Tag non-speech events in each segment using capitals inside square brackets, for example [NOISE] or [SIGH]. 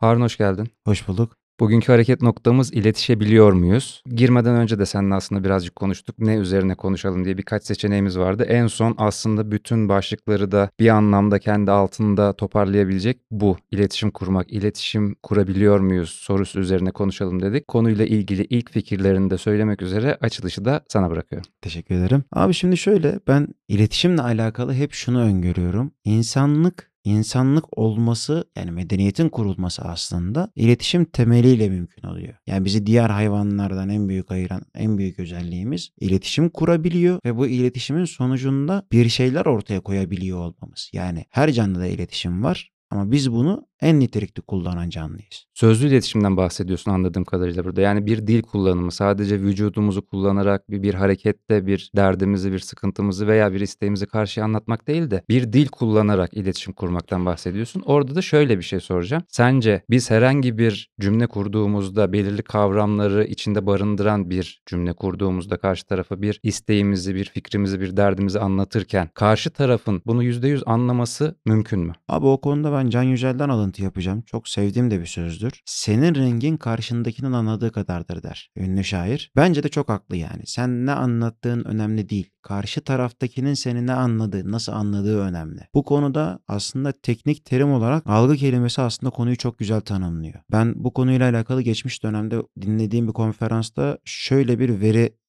Harun hoş geldin. Hoş bulduk. Bugünkü hareket noktamız iletişebiliyor muyuz? Girmeden önce de seninle aslında birazcık konuştuk. Ne üzerine konuşalım diye birkaç seçeneğimiz vardı. En son aslında bütün başlıkları da bir anlamda kendi altında toparlayabilecek bu. İletişim kurmak, iletişim kurabiliyor muyuz sorusu üzerine konuşalım dedik. Konuyla ilgili ilk fikirlerini de söylemek üzere açılışı da sana bırakıyorum. Teşekkür ederim. Abi şimdi şöyle ben iletişimle alakalı hep şunu öngörüyorum. İnsanlık insanlık olması yani medeniyetin kurulması aslında iletişim temeliyle mümkün oluyor. Yani bizi diğer hayvanlardan en büyük ayıran en büyük özelliğimiz iletişim kurabiliyor ve bu iletişimin sonucunda bir şeyler ortaya koyabiliyor olmamız. Yani her canlıda iletişim var ama biz bunu en nitelikli kullanan canlıyız. Sözlü iletişimden bahsediyorsun anladığım kadarıyla burada. Yani bir dil kullanımı sadece vücudumuzu kullanarak bir, bir harekette bir derdimizi, bir sıkıntımızı veya bir isteğimizi karşıya anlatmak değil de bir dil kullanarak iletişim kurmaktan bahsediyorsun. Orada da şöyle bir şey soracağım. Sence biz herhangi bir cümle kurduğumuzda belirli kavramları içinde barındıran bir cümle kurduğumuzda karşı tarafa bir isteğimizi, bir fikrimizi, bir derdimizi anlatırken karşı tarafın bunu %100 anlaması mümkün mü? Abi o konuda ben Can Yücel'den alıntı yapacağım. Çok sevdiğim de bir sözdür. Senin rengin karşındakinin anladığı kadardır der. Ünlü şair. Bence de çok haklı yani. Sen ne anlattığın önemli değil. Karşı taraftakinin seni ne anladığı, nasıl anladığı önemli. Bu konuda aslında teknik terim olarak algı kelimesi aslında konuyu çok güzel tanımlıyor. Ben bu konuyla alakalı geçmiş dönemde dinlediğim bir konferansta şöyle bir veri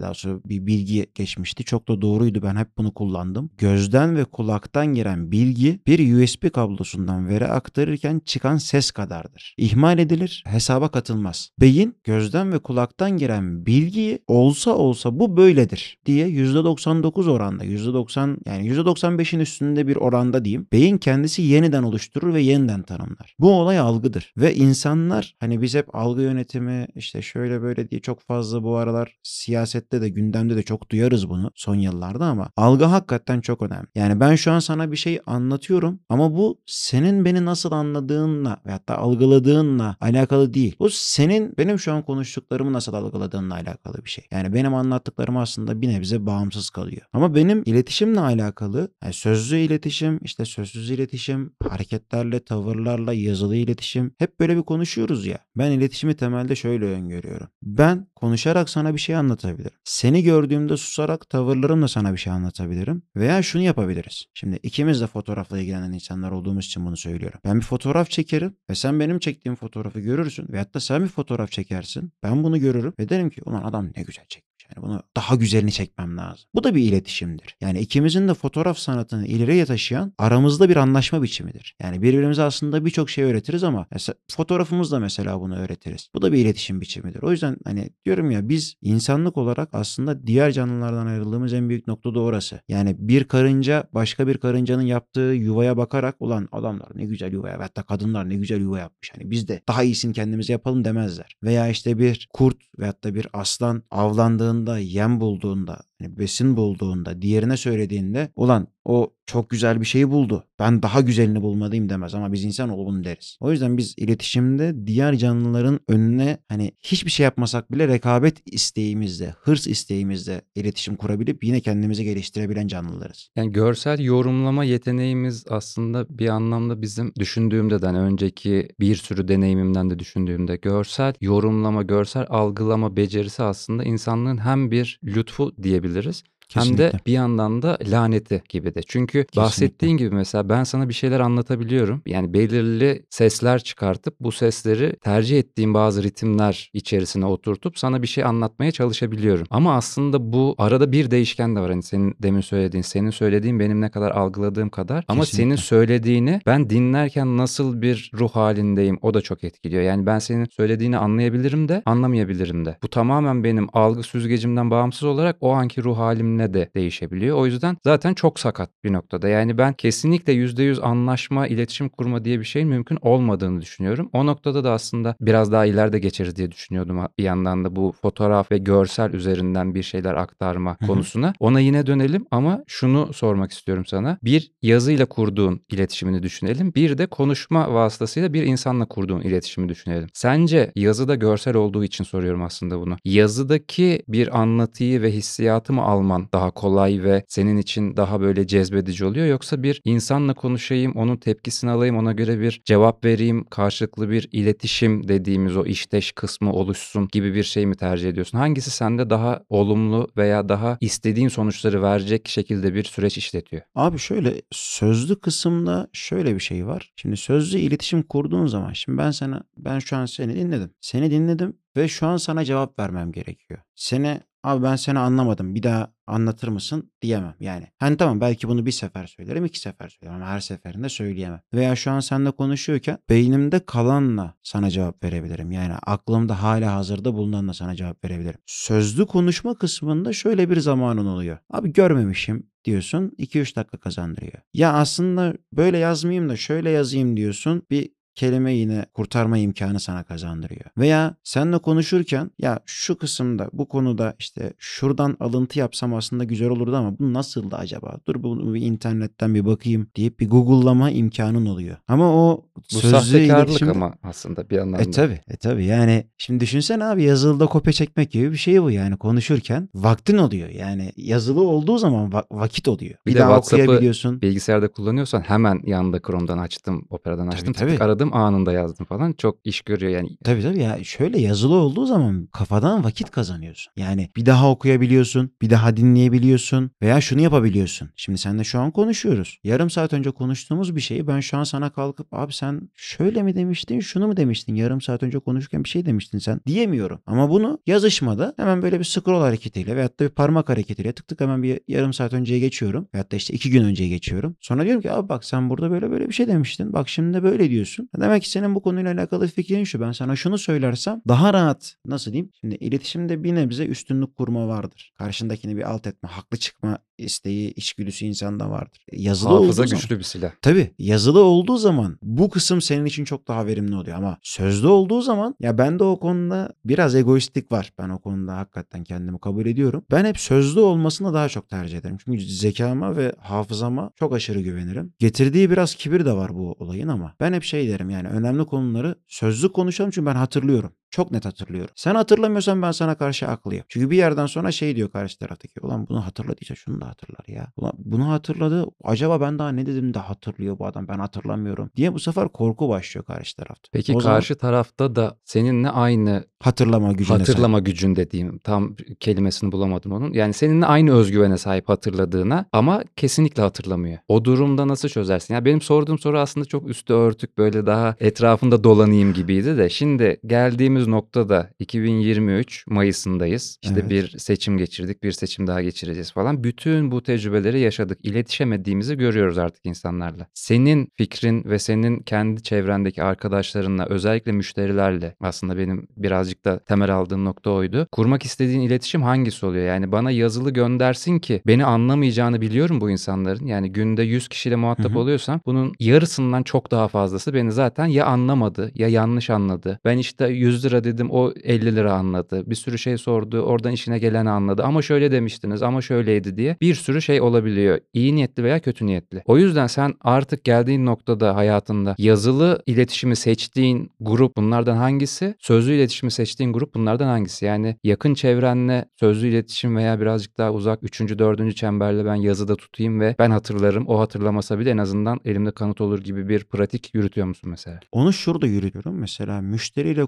daha sonra bir bilgi geçmişti. Çok da doğruydu. Ben hep bunu kullandım. Gözden ve kulaktan giren bilgi bir USB kablosundan veri aktarırken çıkan ses kadardır. İhmal edilir, hesaba katılmaz. Beyin gözden ve kulaktan giren bilgiyi olsa olsa bu böyledir diye %99 oranda, %90 yani %95'in üstünde bir oranda diyeyim. Beyin kendisi yeniden oluşturur ve yeniden tanımlar. Bu olay algıdır. Ve insanlar hani biz hep algı yönetimi işte şöyle böyle diye çok fazla bu aralar siyasette de gündemde de çok duyarız bunu son yıllarda ama algı hakikaten çok önemli. Yani ben şu an sana bir şey anlatıyorum ama bu senin beni nasıl anladığınla veyahut da algıladığınla alakalı değil. Bu senin benim şu an konuştuklarımı nasıl algıladığınla alakalı bir şey. Yani benim anlattıklarım aslında bir nebze bağımsız kalıyor. Ama benim iletişimle alakalı yani sözlü iletişim, işte sözsüz iletişim, hareketlerle, tavırlarla, yazılı iletişim hep böyle bir konuşuyoruz ya. Ben iletişimi temelde şöyle öngörüyorum. Ben konuşarak sana bir şey anlatabilirim. Seni gördüğümde susarak tavırlarımla sana bir şey anlatabilirim. Veya şunu yapabiliriz. Şimdi ikimiz de fotoğrafla ilgilenen insanlar olduğumuz için bunu söylüyorum. Ben bir fotoğraf çekerim ve sen benim çektiğim fotoğrafı görürsün. Veyahut da sen bir fotoğraf çekersin. Ben bunu görürüm ve derim ki ulan adam ne güzel çekmiş. Yani bunu daha güzelini çekmem lazım. Bu da bir iletişimdir. Yani ikimizin de fotoğraf sanatını ileriye taşıyan aramızda bir anlaşma biçimidir. Yani birbirimize aslında birçok şey öğretiriz ama fotoğrafımızla mesela bunu öğretiriz. Bu da bir iletişim biçimidir. O yüzden hani diyorum ya biz insanlık olarak aslında diğer canlılardan ayrıldığımız en büyük nokta da orası. Yani bir karınca başka bir karıncanın yaptığı yuvaya bakarak ulan adamlar ne güzel yuva ya hatta kadınlar ne güzel yuva yapmış. Hani biz de daha iyisini kendimize yapalım demezler. Veya işte bir kurt veyahut da bir aslan avlandığında, yem bulduğunda hani besin bulduğunda, diğerine söylediğinde ulan o çok güzel bir şeyi buldu. Ben daha güzelini bulmalıyım demez ama biz insan bunu deriz. O yüzden biz iletişimde diğer canlıların önüne hani hiçbir şey yapmasak bile rekabet isteğimizde, hırs isteğimizde iletişim kurabilip yine kendimizi geliştirebilen canlılarız. Yani görsel yorumlama yeteneğimiz aslında bir anlamda bizim düşündüğümden önceki bir sürü deneyimimden de düşündüğümde görsel yorumlama, görsel algılama becerisi aslında insanlığın hem bir lütfu diyebiliriz yapabiliriz. Kesinlikle. hem de bir yandan da laneti gibi de. Çünkü Kesinlikle. bahsettiğin gibi mesela ben sana bir şeyler anlatabiliyorum. Yani belirli sesler çıkartıp bu sesleri tercih ettiğim bazı ritimler içerisine oturtup sana bir şey anlatmaya çalışabiliyorum. Ama aslında bu arada bir değişken de var. Hani senin demin söylediğin, senin söylediğin benim ne kadar algıladığım kadar. Ama Kesinlikle. senin söylediğini ben dinlerken nasıl bir ruh halindeyim o da çok etkiliyor. Yani ben senin söylediğini anlayabilirim de anlamayabilirim de. Bu tamamen benim algı süzgecimden bağımsız olarak o anki ruh halimle de değişebiliyor. O yüzden zaten çok sakat bir noktada. Yani ben kesinlikle %100 anlaşma, iletişim kurma diye bir şeyin mümkün olmadığını düşünüyorum. O noktada da aslında biraz daha ileride geçeriz diye düşünüyordum bir yandan da bu fotoğraf ve görsel üzerinden bir şeyler aktarma konusuna. Ona yine dönelim ama şunu sormak istiyorum sana. Bir yazıyla kurduğun iletişimini düşünelim. Bir de konuşma vasıtasıyla bir insanla kurduğun iletişimi düşünelim. Sence yazıda görsel olduğu için soruyorum aslında bunu. Yazıdaki bir anlatıyı ve hissiyatı mı alman daha kolay ve senin için daha böyle cezbedici oluyor yoksa bir insanla konuşayım, onun tepkisini alayım, ona göre bir cevap vereyim, karşılıklı bir iletişim dediğimiz o işteş kısmı oluşsun gibi bir şey mi tercih ediyorsun? Hangisi sende daha olumlu veya daha istediğin sonuçları verecek şekilde bir süreç işletiyor? Abi şöyle sözlü kısımda şöyle bir şey var. Şimdi sözlü iletişim kurduğun zaman şimdi ben sana ben şu an seni dinledim. Seni dinledim ve şu an sana cevap vermem gerekiyor. Seni abi ben seni anlamadım bir daha anlatır mısın diyemem yani. Hani tamam belki bunu bir sefer söylerim iki sefer söylerim ama her seferinde söyleyemem. Veya şu an seninle konuşuyorken beynimde kalanla sana cevap verebilirim. Yani aklımda hala hazırda bulunanla sana cevap verebilirim. Sözlü konuşma kısmında şöyle bir zamanın oluyor. Abi görmemişim diyorsun 2-3 dakika kazandırıyor. Ya aslında böyle yazmayayım da şöyle yazayım diyorsun bir kelime yine kurtarma imkanı sana kazandırıyor. Veya seninle konuşurken ya şu kısımda bu konuda işte şuradan alıntı yapsam aslında güzel olurdu ama bu nasıldı acaba? Dur bunu bir internetten bir bakayım deyip bir Google'lama imkanın oluyor. Ama o Bu sözlü iletişimde- ama aslında bir anlamda. e tabi. E tabi. Yani şimdi düşünsene abi yazılıda kopya çekmek gibi bir şey bu yani konuşurken vaktin oluyor. Yani yazılı olduğu zaman va- vakit oluyor. Bir, Bir de daha WhatsApp'ı okuyabiliyorsun. Bilgisayarda kullanıyorsan hemen yanında Chrome'dan açtım, Opera'dan Tabii, açtım, tık tabii. tık aradım anında yazdım falan. Çok iş görüyor yani. Tabii tabii ya şöyle yazılı olduğu zaman kafadan vakit kazanıyorsun. Yani bir daha okuyabiliyorsun, bir daha dinleyebiliyorsun veya şunu yapabiliyorsun. Şimdi seninle şu an konuşuyoruz. Yarım saat önce konuştuğumuz bir şeyi ben şu an sana kalkıp abi sen şöyle mi demiştin, şunu mu demiştin? Yarım saat önce konuşurken bir şey demiştin sen diyemiyorum. Ama bunu yazışmada hemen böyle bir scroll hareketiyle veyahut da bir parmak hareketiyle tık tık hemen bir yarım saat önceye geçiyorum. Veyahut da işte iki gün önceye geçiyorum. Sonra diyorum ki abi bak sen burada böyle böyle bir şey demiştin. Bak şimdi de böyle diyorsun. Demek ki senin bu konuyla alakalı fikrin şu. Ben sana şunu söylersem daha rahat nasıl diyeyim? Şimdi iletişimde bir nebze üstünlük kurma vardır. Karşındakini bir alt etme, haklı çıkma isteği, içgüdüsü insanda vardır. Yazılı Hafıza olduğu zaman- güçlü bir silah. Tabii yazılı olduğu zaman bu kısım senin için çok daha verimli oluyor ama sözlü olduğu zaman ya bende o konuda biraz egoistlik var. Ben o konuda hakikaten kendimi kabul ediyorum. Ben hep sözlü olmasını daha çok tercih ederim. Çünkü zekama ve hafızama çok aşırı güvenirim. Getirdiği biraz kibir de var bu olayın ama ben hep şey derim yani önemli konuları sözlü konuşalım çünkü ben hatırlıyorum. Çok net hatırlıyorum. Sen hatırlamıyorsan ben sana karşı haklıyım. Çünkü bir yerden sonra şey diyor karşı taraftaki. Ulan bunu hatırladıysa şunu da hatırlar ya. Ulan bunu hatırladı. Acaba ben daha ne dedim de hatırlıyor bu adam ben hatırlamıyorum. Diye bu sefer korku başlıyor karşı tarafta. Peki O zaman karşı tarafta da seninle aynı hatırlama gücüne sahip. hatırlama gücün dediğim tam kelimesini bulamadım onun. Yani seninle aynı özgüvene sahip hatırladığına ama kesinlikle hatırlamıyor. O durumda nasıl çözersin? Ya benim sorduğum soru aslında çok üstü örtük böyle daha etrafında dolanayım gibiydi de şimdi geldiğimiz noktada 2023 Mayıs'ındayız. İşte Evet. bir seçim geçirdik, bir seçim daha geçireceğiz falan. Bütün bu tecrübeleri yaşadık. İletişemediğimizi görüyoruz artık insanlarla. Senin fikrin ve senin kendi çevrendeki arkadaşlarınla özellikle müşterilerle aslında benim birazcık da temel aldığım nokta oydu. Kurmak istediğin iletişim hangisi oluyor? Yani bana yazılı göndersin ki beni anlamayacağını biliyorum bu insanların. Yani günde 100 kişiyle muhatap Hı hı. oluyorsam bunun yarısından çok daha fazlası beni zaten ya anlamadı ya yanlış anladı. Ben işte 100 lira dedim o 50 lira anladı. Bir sürü şey sordu oradan işine geleni anladı. Ama şöyle demiştiniz ama şöyleydi diye bir sürü şey olabiliyor. İyi niyetli veya kötü niyetli. O yüzden sen artık geldiğin noktada hayatında yazılı iletişimi seçtiğin grup bunlardan hangisi? Sözlü iletişimi seçtiğin grup bunlardan hangisi? Yani yakın çevrenle sözlü iletişim veya birazcık daha uzak 3. 4. çemberle ben yazıda tutayım ve ben hatırlarım o hatırlamasa bile en azından elimde kanıt olur gibi bir pratik yürütüyor musun mesela? Onu şurada yürüyorum. Mesela müşteriyle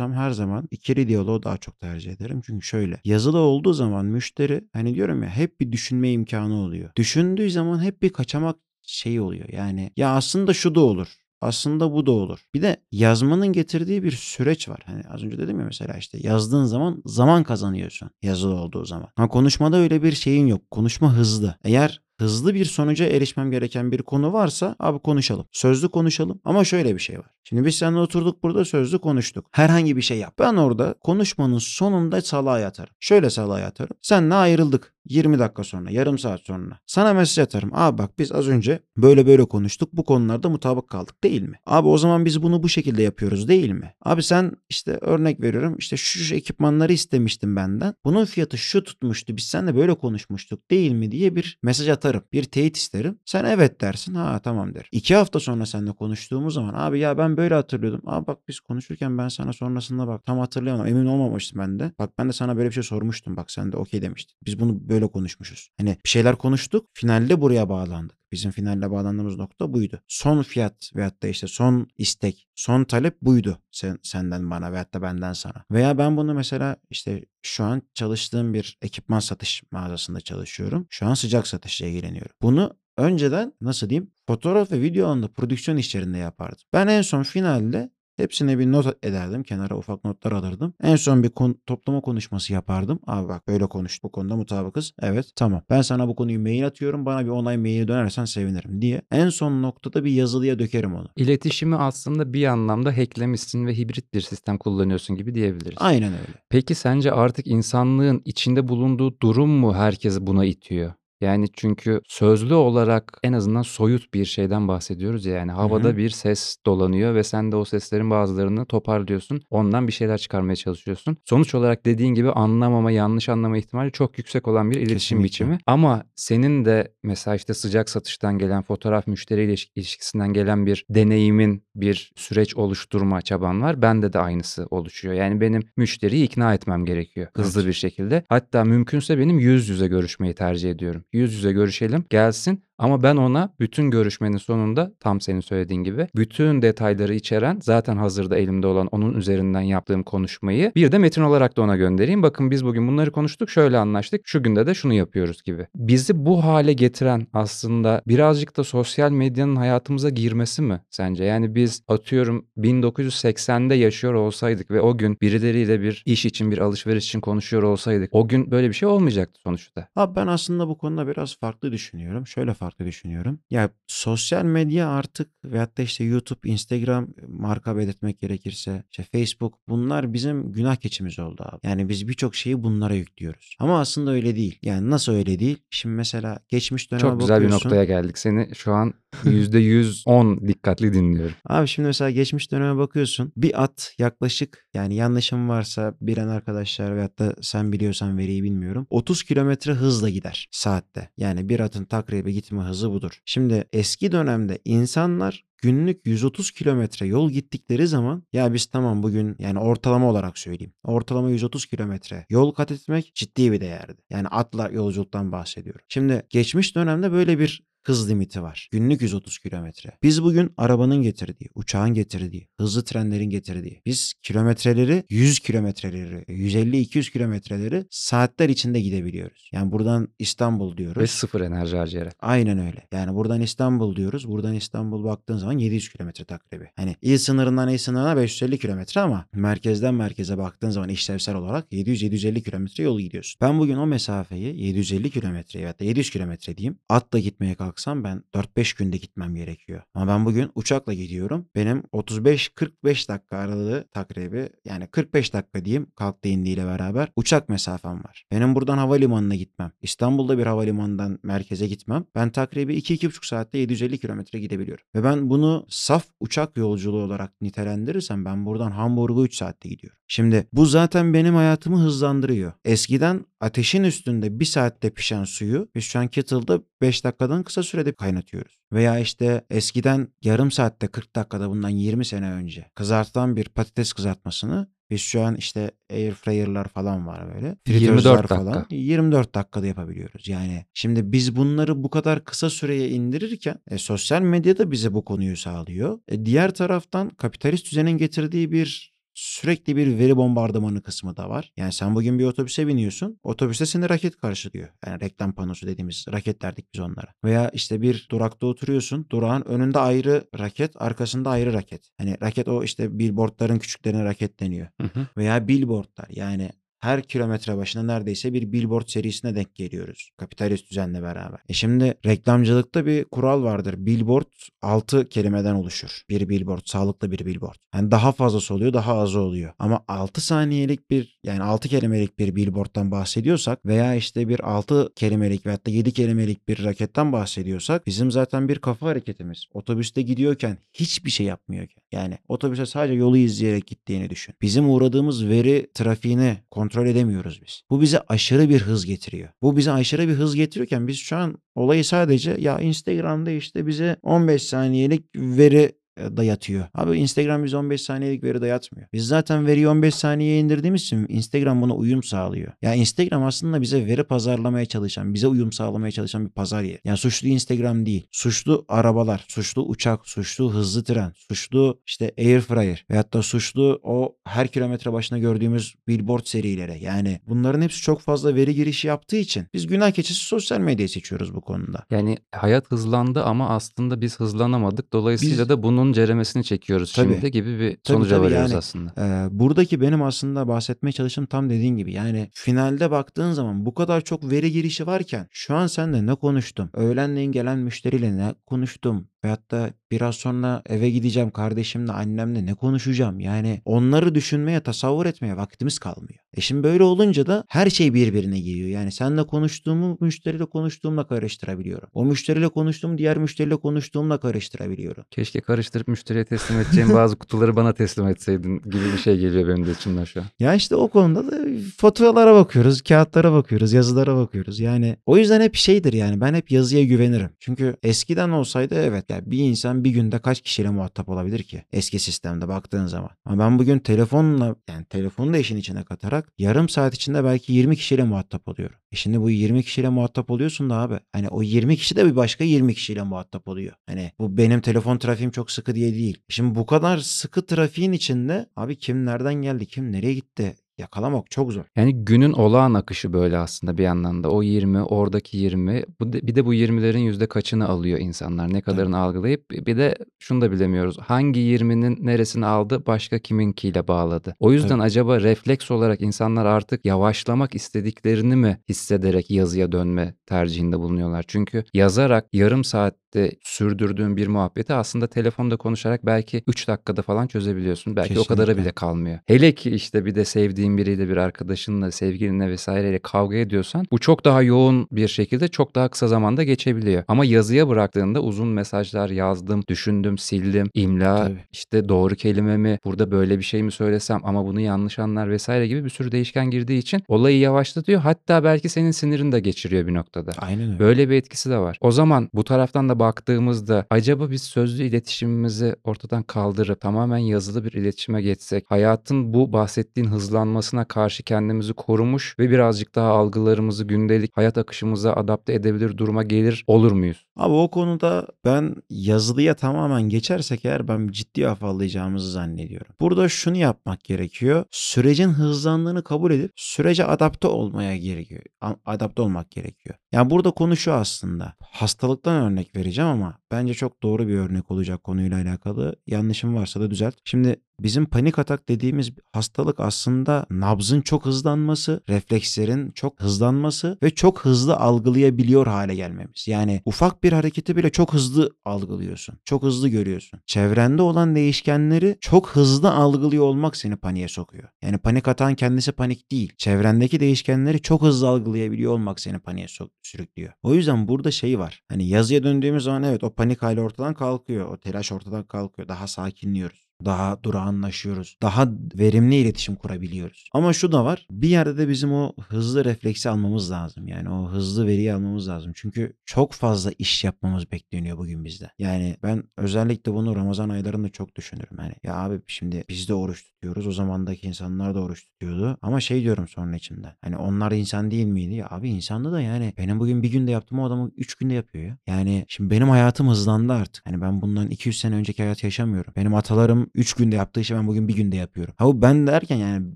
konuşuyorsam her zaman ikili diyaloğu daha çok tercih ederim. Çünkü şöyle yazılı olduğu zaman müşteri hani diyorum ya hep bir düşünme imkanı oluyor. Düşündüğü zaman hep bir kaçamak şeyi oluyor. Yani ya aslında şu da olur. Aslında bu da olur. Bir de yazmanın getirdiği bir süreç var. Hani az önce dedim ya mesela işte yazdığın zaman zaman kazanıyorsun yazılı olduğu zaman. Ama konuşmada öyle bir şeyin yok. Konuşma hızlı. Eğer hızlı bir sonuca erişmem gereken bir konu varsa abi konuşalım. Sözlü konuşalım ama şöyle bir şey var. Şimdi biz seninle oturduk burada sözlü konuştuk. Herhangi bir şey yap. Ben orada konuşmanın sonunda salağa yatarım. Şöyle salağa yatarım. Seninle ayrıldık. 20 dakika sonra, yarım saat sonra. Sana mesaj atarım. Abi bak biz az önce böyle böyle konuştuk. Bu konularda mutabık kaldık değil mi? Abi o zaman biz bunu bu şekilde yapıyoruz değil mi? Abi sen işte örnek veriyorum. işte şu, şu ekipmanları istemiştin benden. Bunun fiyatı şu tutmuştu. Biz seninle böyle konuşmuştuk değil mi diye bir mesaj atarım. Bir teyit isterim. Sen evet dersin. Ha tamam derim. İki hafta sonra seninle konuştuğumuz zaman abi ya ben böyle hatırlıyordum. Abi bak biz konuşurken ben sana sonrasında bak tam hatırlayamadım. Emin olmamıştım ben de. Bak ben de sana böyle bir şey sormuştum. Bak sen de okey demiştin. Biz bunu böyle konuşmuşuz. Hani bir şeyler konuştuk finalde buraya bağlandık. Bizim finalle bağlandığımız nokta buydu. Son fiyat veyahut da işte son istek, son talep buydu sen, senden bana veyahut da benden sana. Veya ben bunu mesela işte şu an çalıştığım bir ekipman satış mağazasında çalışıyorum. Şu an sıcak satışla ilgileniyorum. Bunu önceden nasıl diyeyim fotoğraf ve video alanında prodüksiyon işlerinde yapardım. Ben en son finalde Hepsine bir not ederdim. Kenara ufak notlar alırdım. En son bir kon- toplama konuşması yapardım. Abi bak böyle konuştuk. Bu konuda mutabıkız. Evet tamam. Ben sana bu konuyu mail atıyorum. Bana bir onay maili dönersen sevinirim diye. En son noktada bir yazılıya dökerim onu. İletişimi aslında bir anlamda hacklemişsin ve hibrit bir sistem kullanıyorsun gibi diyebiliriz. Aynen öyle. Peki sence artık insanlığın içinde bulunduğu durum mu herkesi buna itiyor? Yani çünkü sözlü olarak en azından soyut bir şeyden bahsediyoruz ya yani havada hı. bir ses dolanıyor ve sen de o seslerin bazılarını toparlıyorsun. Ondan bir şeyler çıkarmaya çalışıyorsun. Sonuç olarak dediğin gibi anlamama, yanlış anlama ihtimali çok yüksek olan bir iletişim Kesinlikle. biçimi. Ama senin de mesela işte sıcak satıştan gelen, fotoğraf müşteri iliş- ilişkisinden gelen bir deneyimin, bir süreç oluşturma çaban var. Bende de aynısı oluşuyor. Yani benim müşteriyi ikna etmem gerekiyor hızlı Evet. bir şekilde. Hatta mümkünse benim yüz yüze görüşmeyi tercih ediyorum. Yüz yüze görüşelim, gelsin ama ben ona bütün görüşmenin sonunda tam senin söylediğin gibi bütün detayları içeren zaten hazırda elimde olan onun üzerinden yaptığım konuşmayı bir de metin olarak da ona göndereyim. Bakın biz bugün bunları konuştuk, şöyle anlaştık. Şu günde de şunu yapıyoruz gibi. Bizi bu hale getiren aslında birazcık da sosyal medyanın hayatımıza girmesi mi sence? Yani biz atıyorum 1980'de yaşıyor olsaydık ve o gün birileriyle bir iş için bir alışveriş için konuşuyor olsaydık o gün böyle bir şey olmayacaktı sonuçta. Abi ben aslında bu konuda biraz farklı düşünüyorum. Şöyle farklı düşünüyorum. Ya sosyal medya artık veyahut da işte YouTube, Instagram marka belirtmek gerekirse işte Facebook bunlar bizim günah keçimiz oldu abi. Yani biz birçok şeyi bunlara yüklüyoruz. Ama aslında öyle değil. Yani nasıl öyle değil? Şimdi mesela geçmiş döneme Çok güzel bir bakıyorsun. noktaya geldik. Seni şu an %110 dikkatli dinliyorum. Abi şimdi mesela geçmiş döneme bakıyorsun. Bir at yaklaşık yani yanlışım varsa bilen arkadaşlar veyahut da sen biliyorsan veriyi bilmiyorum. 30 kilometre hızla gider saatte. Yani bir atın takribi gitme hızı budur. Şimdi eski dönemde insanlar günlük 130 kilometre yol gittikleri zaman ya biz tamam bugün yani ortalama olarak söyleyeyim. Ortalama 130 kilometre yol kat etmek ciddi bir değerdi. Yani atla yolculuktan bahsediyorum. Şimdi geçmiş dönemde böyle bir hız limiti var. Günlük 130 kilometre. Biz bugün arabanın getirdiği, uçağın getirdiği, hızlı trenlerin getirdiği, biz kilometreleri 100 kilometreleri, 150-200 kilometreleri saatler içinde gidebiliyoruz. Yani buradan İstanbul diyoruz. Ve sıfır enerji harcayarak. Aynen öyle. Yani buradan İstanbul diyoruz. Buradan İstanbul baktığın zaman 700 kilometre takribi. Hani il sınırından il sınırına 550 kilometre ama merkezden merkeze baktığın zaman işlevsel olarak 700-750 kilometre yol gidiyorsun. Ben bugün o mesafeyi 750 kilometre ya da 700 kilometre diyeyim atla gitmeye kalksam ben 4-5 günde gitmem gerekiyor. Ama ben bugün uçakla gidiyorum. Benim 35-45 dakika aralığı takribi yani 45 dakika diyeyim kalktı indiğiyle beraber uçak mesafem var. Benim buradan havalimanına gitmem. İstanbul'da bir havalimanından merkeze gitmem. Ben takribi 2-2,5 saatte 750 kilometre gidebiliyorum. Ve ben bunu saf uçak yolculuğu olarak nitelendirirsem ben buradan Hamburg'a 3 saatte gidiyorum. Şimdi bu zaten benim hayatımı hızlandırıyor. Eskiden ateşin üstünde 1 saatte pişen suyu biz şu an kettle'da 5 dakikadan kısa sürede kaynatıyoruz. Veya işte eskiden yarım saatte 40 dakikada bundan 20 sene önce kızartılan bir patates kızartmasını biz şu an işte air fryer'lar falan var böyle. 24 Fritözler dakika. falan 24 dakikada yapabiliyoruz. Yani şimdi biz bunları bu kadar kısa süreye indirirken e, sosyal medyada bize bu konuyu sağlıyor. E, diğer taraftan kapitalist düzenin getirdiği bir sürekli bir veri bombardımanı kısmı da var. Yani sen bugün bir otobüse biniyorsun. Otobüste seni raket karşılıyor. Yani reklam panosu dediğimiz raket derdik biz onlara. Veya işte bir durakta oturuyorsun. Durağın önünde ayrı raket, arkasında ayrı raket. Hani raket o işte billboardların küçüklerine raket deniyor. Hı hı. Veya billboardlar yani her kilometre başına neredeyse bir billboard serisine denk geliyoruz. Kapitalist düzenle beraber. E şimdi reklamcılıkta bir kural vardır. Billboard 6 kelimeden oluşur. Bir billboard, sağlıklı bir billboard. Yani daha fazlası oluyor, daha azı oluyor. Ama 6 saniyelik bir yani 6 kelimelik bir billboarddan bahsediyorsak veya işte bir 6 kelimelik veyahut da 7 kelimelik bir raketten bahsediyorsak bizim zaten bir kafa hareketimiz. Otobüste gidiyorken hiçbir şey yapmıyorken yani otobüse sadece yolu izleyerek gittiğini düşün. Bizim uğradığımız veri trafiğini kontrol edemiyoruz biz. Bu bize aşırı bir hız getiriyor. Bu bize aşırı bir hız getiriyorken biz şu an olayı sadece ya Instagram'da işte bize 15 saniyelik veri dayatıyor. Abi Instagram bize 15 saniyelik veri dayatmıyor. Biz zaten veriyi 15 saniyeye indirdiğimiz için Instagram buna uyum sağlıyor. Ya Instagram aslında bize veri pazarlamaya çalışan, bize uyum sağlamaya çalışan bir pazar yeri. Yani suçlu Instagram değil. Suçlu arabalar, suçlu uçak, suçlu hızlı tren, suçlu işte airfryer veyahut da suçlu o her kilometre başına gördüğümüz billboard serileri. Yani bunların hepsi çok fazla veri girişi yaptığı için biz günah keçisi sosyal medyayı seçiyoruz bu konuda. Yani hayat hızlandı ama aslında biz hızlanamadık. Dolayısıyla Biz- da bunun ceremesini çekiyoruz Tabii. şimdi gibi bir Tabii, sonuca tabii, varıyoruz yani- aslında. Ee, buradaki benim aslında bahsetmeye çalıştığım tam dediğin gibi. Yani finalde baktığın zaman bu kadar çok veri girişi varken şu an seninle ne konuştum? Öğlenleyin gelen müşteriyle ne konuştum? Veyahut da biraz sonra eve gideceğim kardeşimle annemle ne konuşacağım? Yani onları düşünmeye tasavvur etmeye vaktimiz kalmıyor. E şimdi böyle olunca da her şey birbirine giriyor. Yani seninle konuştuğumu müşteriyle konuştuğumla karıştırabiliyorum. O müşteriyle konuştuğumu diğer müşteriyle konuştuğumla karıştırabiliyorum. Keşke karıştırıp müşteriye teslim edeceğim bazı kutuları bana teslim etseydin gibi bir şey geliyor benim de içimden şu an. Ya işte o konuda da faturalara bakıyoruz, kağıtlara bakıyoruz, yazılara bakıyoruz. Yani o yüzden hep şeydir yani ben hep yazıya güvenirim. Çünkü eskiden olsaydı evet ya bir insan bir günde kaç kişiyle muhatap olabilir ki? Eski sistemde baktığın zaman. Ama ben bugün telefonla yani telefonu da işin içine katarak yarım saat içinde belki 20 kişiyle muhatap oluyorum. E şimdi bu 20 kişiyle muhatap oluyorsun da abi. Hani o 20 kişi de bir başka 20 kişiyle muhatap oluyor. Hani bu benim telefon trafiğim çok sıkı diye değil. Şimdi bu kadar sıkı trafiğin içinde abi kim nereden geldi, kim nereye gitti yakalamak çok zor. Yani günün olağan akışı böyle aslında bir yandan da. O 20, oradaki 20. Bu de- bir de bu 20'lerin yüzde kaçını alıyor insanlar. Ne kadarını algılayıp bir de şunu da bilemiyoruz. Hangi 20'nin neresini aldı başka kiminkiyle bağladı. O yüzden Tabii. acaba refleks olarak insanlar artık yavaşlamak istediklerini mi hissederek yazıya dönme tercihinde bulunuyorlar? Çünkü yazarak yarım saatte sürdürdüğün bir muhabbeti aslında telefonda konuşarak belki 3 dakikada falan çözebiliyorsun. Belki o kadara Kesinlikle. bile kalmıyor. Hele ki işte bir de sevdiğin biriyle bir arkadaşınla, sevgilinle vesaireyle kavga ediyorsan bu çok daha yoğun bir şekilde çok daha kısa zamanda geçebiliyor. Ama yazıya bıraktığında uzun mesajlar yazdım, düşündüm, sildim, imla, Tabii. işte doğru kelime mi, burada böyle bir şey mi söylesem ama bunu yanlış anlar vesaire gibi bir sürü değişken girdiği için olayı yavaşlatıyor. Hatta belki senin sinirini de geçiriyor bir noktada. Aynen öyle. Böyle bir etkisi de var. O zaman bu taraftan da baktığımızda acaba biz sözlü iletişimimizi ortadan kaldırıp tamamen yazılı bir iletişime geçsek, hayatın bu bahsettiğin hızlanmasına karşı kendimizi korumuş ve birazcık daha algılarımızı gündelik hayat akışımıza adapte edebilir duruma gelir olur muyuz? Abi o konuda ben yazılıya tamamen geçersek eğer ben ciddi afallayacağımızı zannediyorum. Burada şunu yapmak gerekiyor. Sürecin hızlandığını kabul edip sürece adapte olmaya gerekiyor. Adapte olmak gerekiyor. Yani burada konu şu aslında. Hastalıktan örnek vereceğim ama bence çok doğru bir örnek olacak konuyla alakalı. Yanlışım varsa da düzelt. Şimdi bizim panik atak dediğimiz hastalık aslında nabzın çok hızlanması, reflekslerin çok hızlanması ve çok hızlı algılayabiliyor hale gelmemiz. Yani ufak bir hareketi bile çok hızlı algılıyorsun. Çok hızlı görüyorsun. Çevrende olan değişkenleri çok hızlı algılıyor olmak seni paniğe sokuyor. Yani panik atan kendisi panik değil. Çevrendeki değişkenleri çok hızlı algılayabiliyor olmak seni paniğe sürüklüyor. O yüzden burada şey var. Hani yazıya döndüğümüz zaman evet o panik hali ortadan kalkıyor. O telaş ortadan kalkıyor. Daha sakinliyoruz. Daha durağanlaşıyoruz. Daha verimli iletişim kurabiliyoruz. Ama şu da var. Bir yerde de bizim o hızlı refleksi almamız lazım. Yani o hızlı veriyi almamız lazım. Çünkü çok fazla iş yapmamız bekleniyor bugün bizde. Yani ben özellikle bunu Ramazan aylarında çok düşünürüm. Hani ya abi şimdi biz de oruç tutuyoruz. O zamandaki insanlar da oruç tutuyordu. Ama şey diyorum sonra içimden. Hani onlar insan değil miydi? Ya abi insandı da yani benim bugün bir günde yaptığım o adamı 3 günde yapıyor ya. Yani şimdi benim hayatım hızlandı artık. Hani ben bundan 200 sene önceki hayat yaşamıyorum. Benim atalarım 3 günde yaptığı işi ben bugün bir günde yapıyorum. Ha bu ben derken yani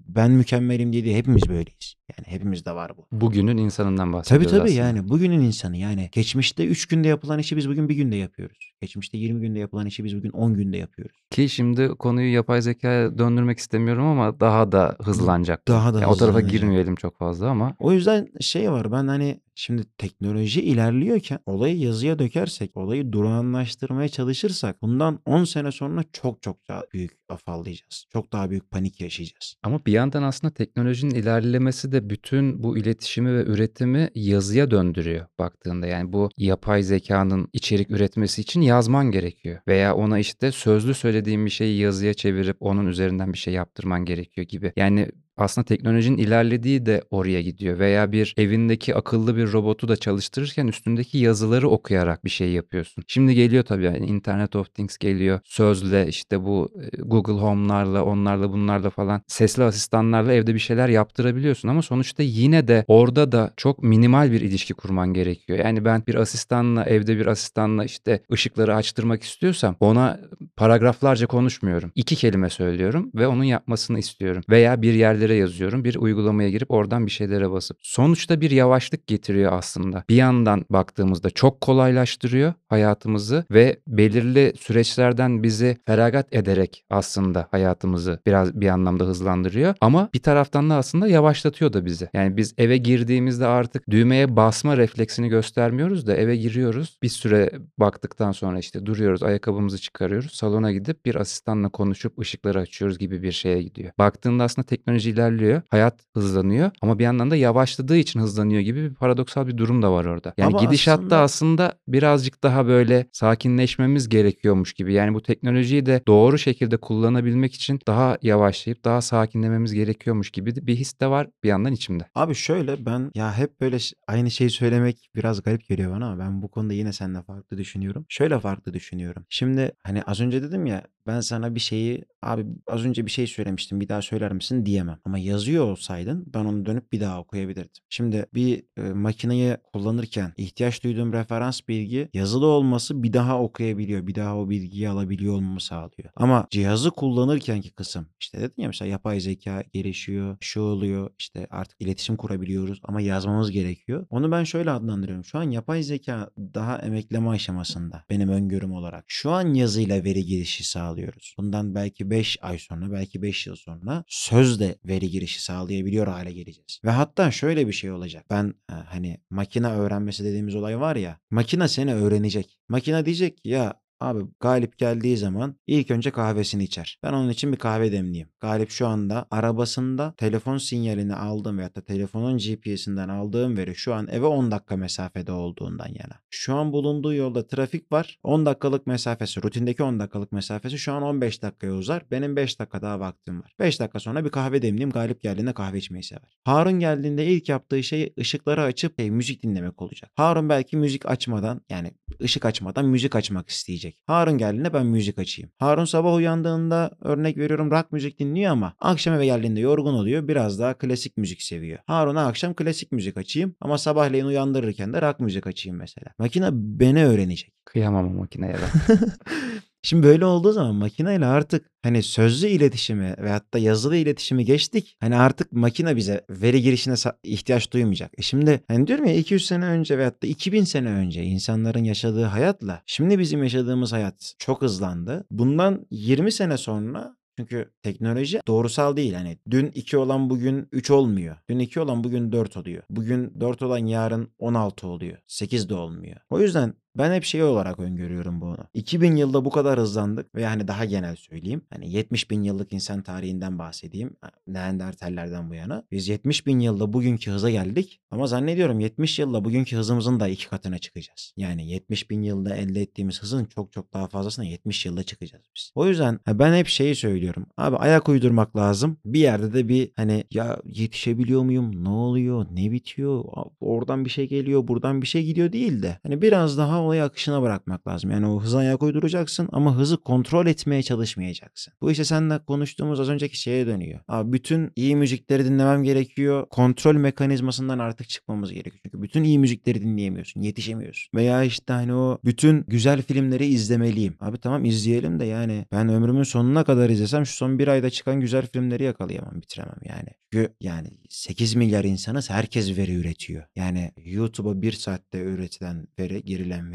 ben mükemmelim diye değil. Hepimiz böyleyiz. Yani hepimizde var bu. Bugünün insanından Tabii bahsediyoruz tabii aslında. yani bugünün insanı yani geçmişte 3 günde yapılan işi biz bugün bir günde yapıyoruz. Geçmişte 20 günde yapılan işi biz bugün 10 günde yapıyoruz. Ki şimdi konuyu yapay zekaya döndürmek istemiyorum ama daha da hızlanacak. Daha da Ya o tarafa girmeyelim çok fazla ama O yüzden şey var ben hani şimdi teknoloji ilerliyorken olayı yazıya dökersek, olayı durağanlaştırmaya çalışırsak bundan 10 sene sonra çok çok daha büyük afallayacağız. Çok daha büyük panik yaşayacağız. Ama bir yandan aslında teknolojinin ilerlemesi de bütün bu iletişimi ve üretimi yazıya döndürüyor baktığında. Yani bu yapay zekanın içerik üretmesi için yazman gerekiyor. Veya ona işte sözlü söylediğin bir şeyi yazıya çevirip onun üzerinden bir şey yaptırman gerekiyor gibi. Yani aslında teknolojinin ilerlediği de oraya gidiyor veya bir evindeki akıllı bir robotu da çalıştırırken üstündeki yazıları okuyarak bir şey yapıyorsun. Şimdi geliyor tabii yani Internet of Things geliyor. Sözle işte bu e, Google Home'larla onlarla bunlarla falan sesli asistanlarla evde bir şeyler yaptırabiliyorsun ama sonuçta yine de orada da çok minimal bir ilişki kurman gerekiyor. Yani ben bir asistanla evde bir asistanla işte ışıkları açtırmak istiyorsam ona paragraflarca konuşmuyorum. İki kelime söylüyorum ve onun yapmasını istiyorum. Veya bir yerlere yazıyorum. Bir uygulamaya girip oradan bir şeylere basıp. Sonuçta bir yavaşlık getiriyor aslında. Bir yandan baktığımızda çok kolaylaştırıyor hayatımızı ve belirli süreçlerden bizi feragat ederek aslında hayatımızı biraz bir anlamda hızlandırıyor. Ama bir taraftan da aslında yavaşlatıyor da bizi. Yani biz eve girdiğimizde artık düğmeye basma refleksini göstermiyoruz da eve giriyoruz. Bir süre baktıktan sonra işte duruyoruz, ayakkabımızı çıkarıyoruz. Salona gidip bir asistanla konuşup ışıkları açıyoruz gibi bir şeye gidiyor. Baktığında aslında teknoloji ilerliyor, hayat hızlanıyor ama bir yandan da yavaşladığı için hızlanıyor gibi bir paradoksal bir durum da var orada. Yani Ama gidişatta aslında- aslında birazcık daha böyle sakinleşmemiz gerekiyormuş gibi. Yani bu teknolojiyi de doğru şekilde kullanabilmek için daha yavaşlayıp daha sakinlememiz gerekiyormuş gibi bir his de var bir yandan içimde. Abi şöyle ben ya hep böyle aynı şeyi söylemek biraz garip geliyor bana ama ben bu konuda yine seninle farklı düşünüyorum. Şöyle farklı düşünüyorum. Şimdi hani az önce dedim ya ben sana bir şeyi abi az önce bir şey söylemiştim bir daha söyler misin diyemem. Ama yazıyor olsaydın ben onu dönüp bir daha okuyabilirdim. Şimdi bir e, makineyi kullanırken ihtiyaç duyduğum referans bilgi yazılı olması bir daha okuyabiliyor. Bir daha o bilgiyi alabiliyor olmamı sağlıyor. Ama cihazı kullanırkenki kısım işte dedin ya mesela yapay zeka gelişiyor, şu oluyor işte artık iletişim kurabiliyoruz ama yazmamız gerekiyor. Onu ben şöyle adlandırıyorum. Şu an yapay zeka daha emekleme aşamasında benim öngörüm olarak. Şu an yazıyla veri girişi sağlıyoruz. Bundan belki 5 ay sonra belki 5 yıl sonra sözle veri girişi sağlayabiliyor hale geleceğiz. Ve hatta şöyle bir şey olacak. Ben e, hani makine öğrenmesi dediğimiz olay var ya. Makine seni öğrenecek. Makine diyecek ki ya Abi Galip geldiği zaman ilk önce kahvesini içer. Ben onun için bir kahve demleyeyim. Galip şu anda arabasında telefon sinyalini aldığım veyahut da telefonun GPS'inden aldığım veri şu an eve 10 dakika mesafede olduğundan yana. Şu an bulunduğu yolda trafik var. 10 dakikalık mesafesi, rutindeki 10 dakikalık mesafesi şu an 15 dakikaya uzar. Benim 5 dakika daha vaktim var. 5 dakika sonra bir kahve demleyeyim. Galip geldiğinde kahve içmeyi sever. Harun geldiğinde ilk yaptığı şey ışıkları açıp hey, müzik dinlemek olacak. Harun belki müzik açmadan yani ışık açmadan müzik açmak isteyecek. Harun geldiğinde ben müzik açayım. Harun sabah uyandığında örnek veriyorum rock müzik dinliyor ama akşam eve geldiğinde yorgun oluyor. Biraz daha klasik müzik seviyor. Harun'a akşam klasik müzik açayım ama sabahleyin uyandırırken de rock müzik açayım mesela. Makine beni öğrenecek. Kıyamam o makineye ben. [LAUGHS] Şimdi böyle olduğu zaman makineyle artık hani sözlü iletişimi veyahut da yazılı iletişimi geçtik. Hani artık makine bize veri girişine ihtiyaç duymayacak. E şimdi hani diyorum ya 200 sene önce veyahut da 2000 sene önce insanların yaşadığı hayatla şimdi bizim yaşadığımız hayat çok hızlandı. Bundan 20 sene sonra çünkü teknoloji doğrusal değil. Hani dün 2 olan bugün 3 olmuyor. Dün 2 olan bugün 4 oluyor. Bugün 4 olan yarın 16 oluyor. 8 de olmuyor. O yüzden ben hep şey olarak öngörüyorum bunu. 2000 yılda bu kadar hızlandık ve hani daha genel söyleyeyim. Hani 70 bin yıllık insan tarihinden bahsedeyim. Neandertallerden bu yana. Biz 70 bin yılda bugünkü hıza geldik. Ama zannediyorum 70 yılda bugünkü hızımızın da iki katına çıkacağız. Yani 70 bin yılda elde ettiğimiz hızın çok çok daha fazlasına 70 yılda çıkacağız biz. O yüzden ben hep şeyi söylüyorum. Abi ayak uydurmak lazım. Bir yerde de bir hani ya yetişebiliyor muyum? Ne oluyor? Ne bitiyor? Oradan bir şey geliyor, buradan bir şey gidiyor değil de. Hani biraz daha olayı akışına bırakmak lazım. Yani o hıza ayak uyduracaksın ama hızı kontrol etmeye çalışmayacaksın. Bu işte seninle konuştuğumuz az önceki şeye dönüyor. Abi bütün iyi müzikleri dinlemem gerekiyor. Kontrol mekanizmasından artık çıkmamız gerekiyor. Çünkü bütün iyi müzikleri dinleyemiyorsun, yetişemiyorsun. Veya işte hani o bütün güzel filmleri izlemeliyim. Abi tamam izleyelim de yani ben ömrümün sonuna kadar izlesem şu son bir ayda çıkan güzel filmleri yakalayamam, bitiremem yani. Çünkü yani 8 milyar insanız herkes veri üretiyor. Yani YouTube'a bir saatte üretilen veri, girilen veri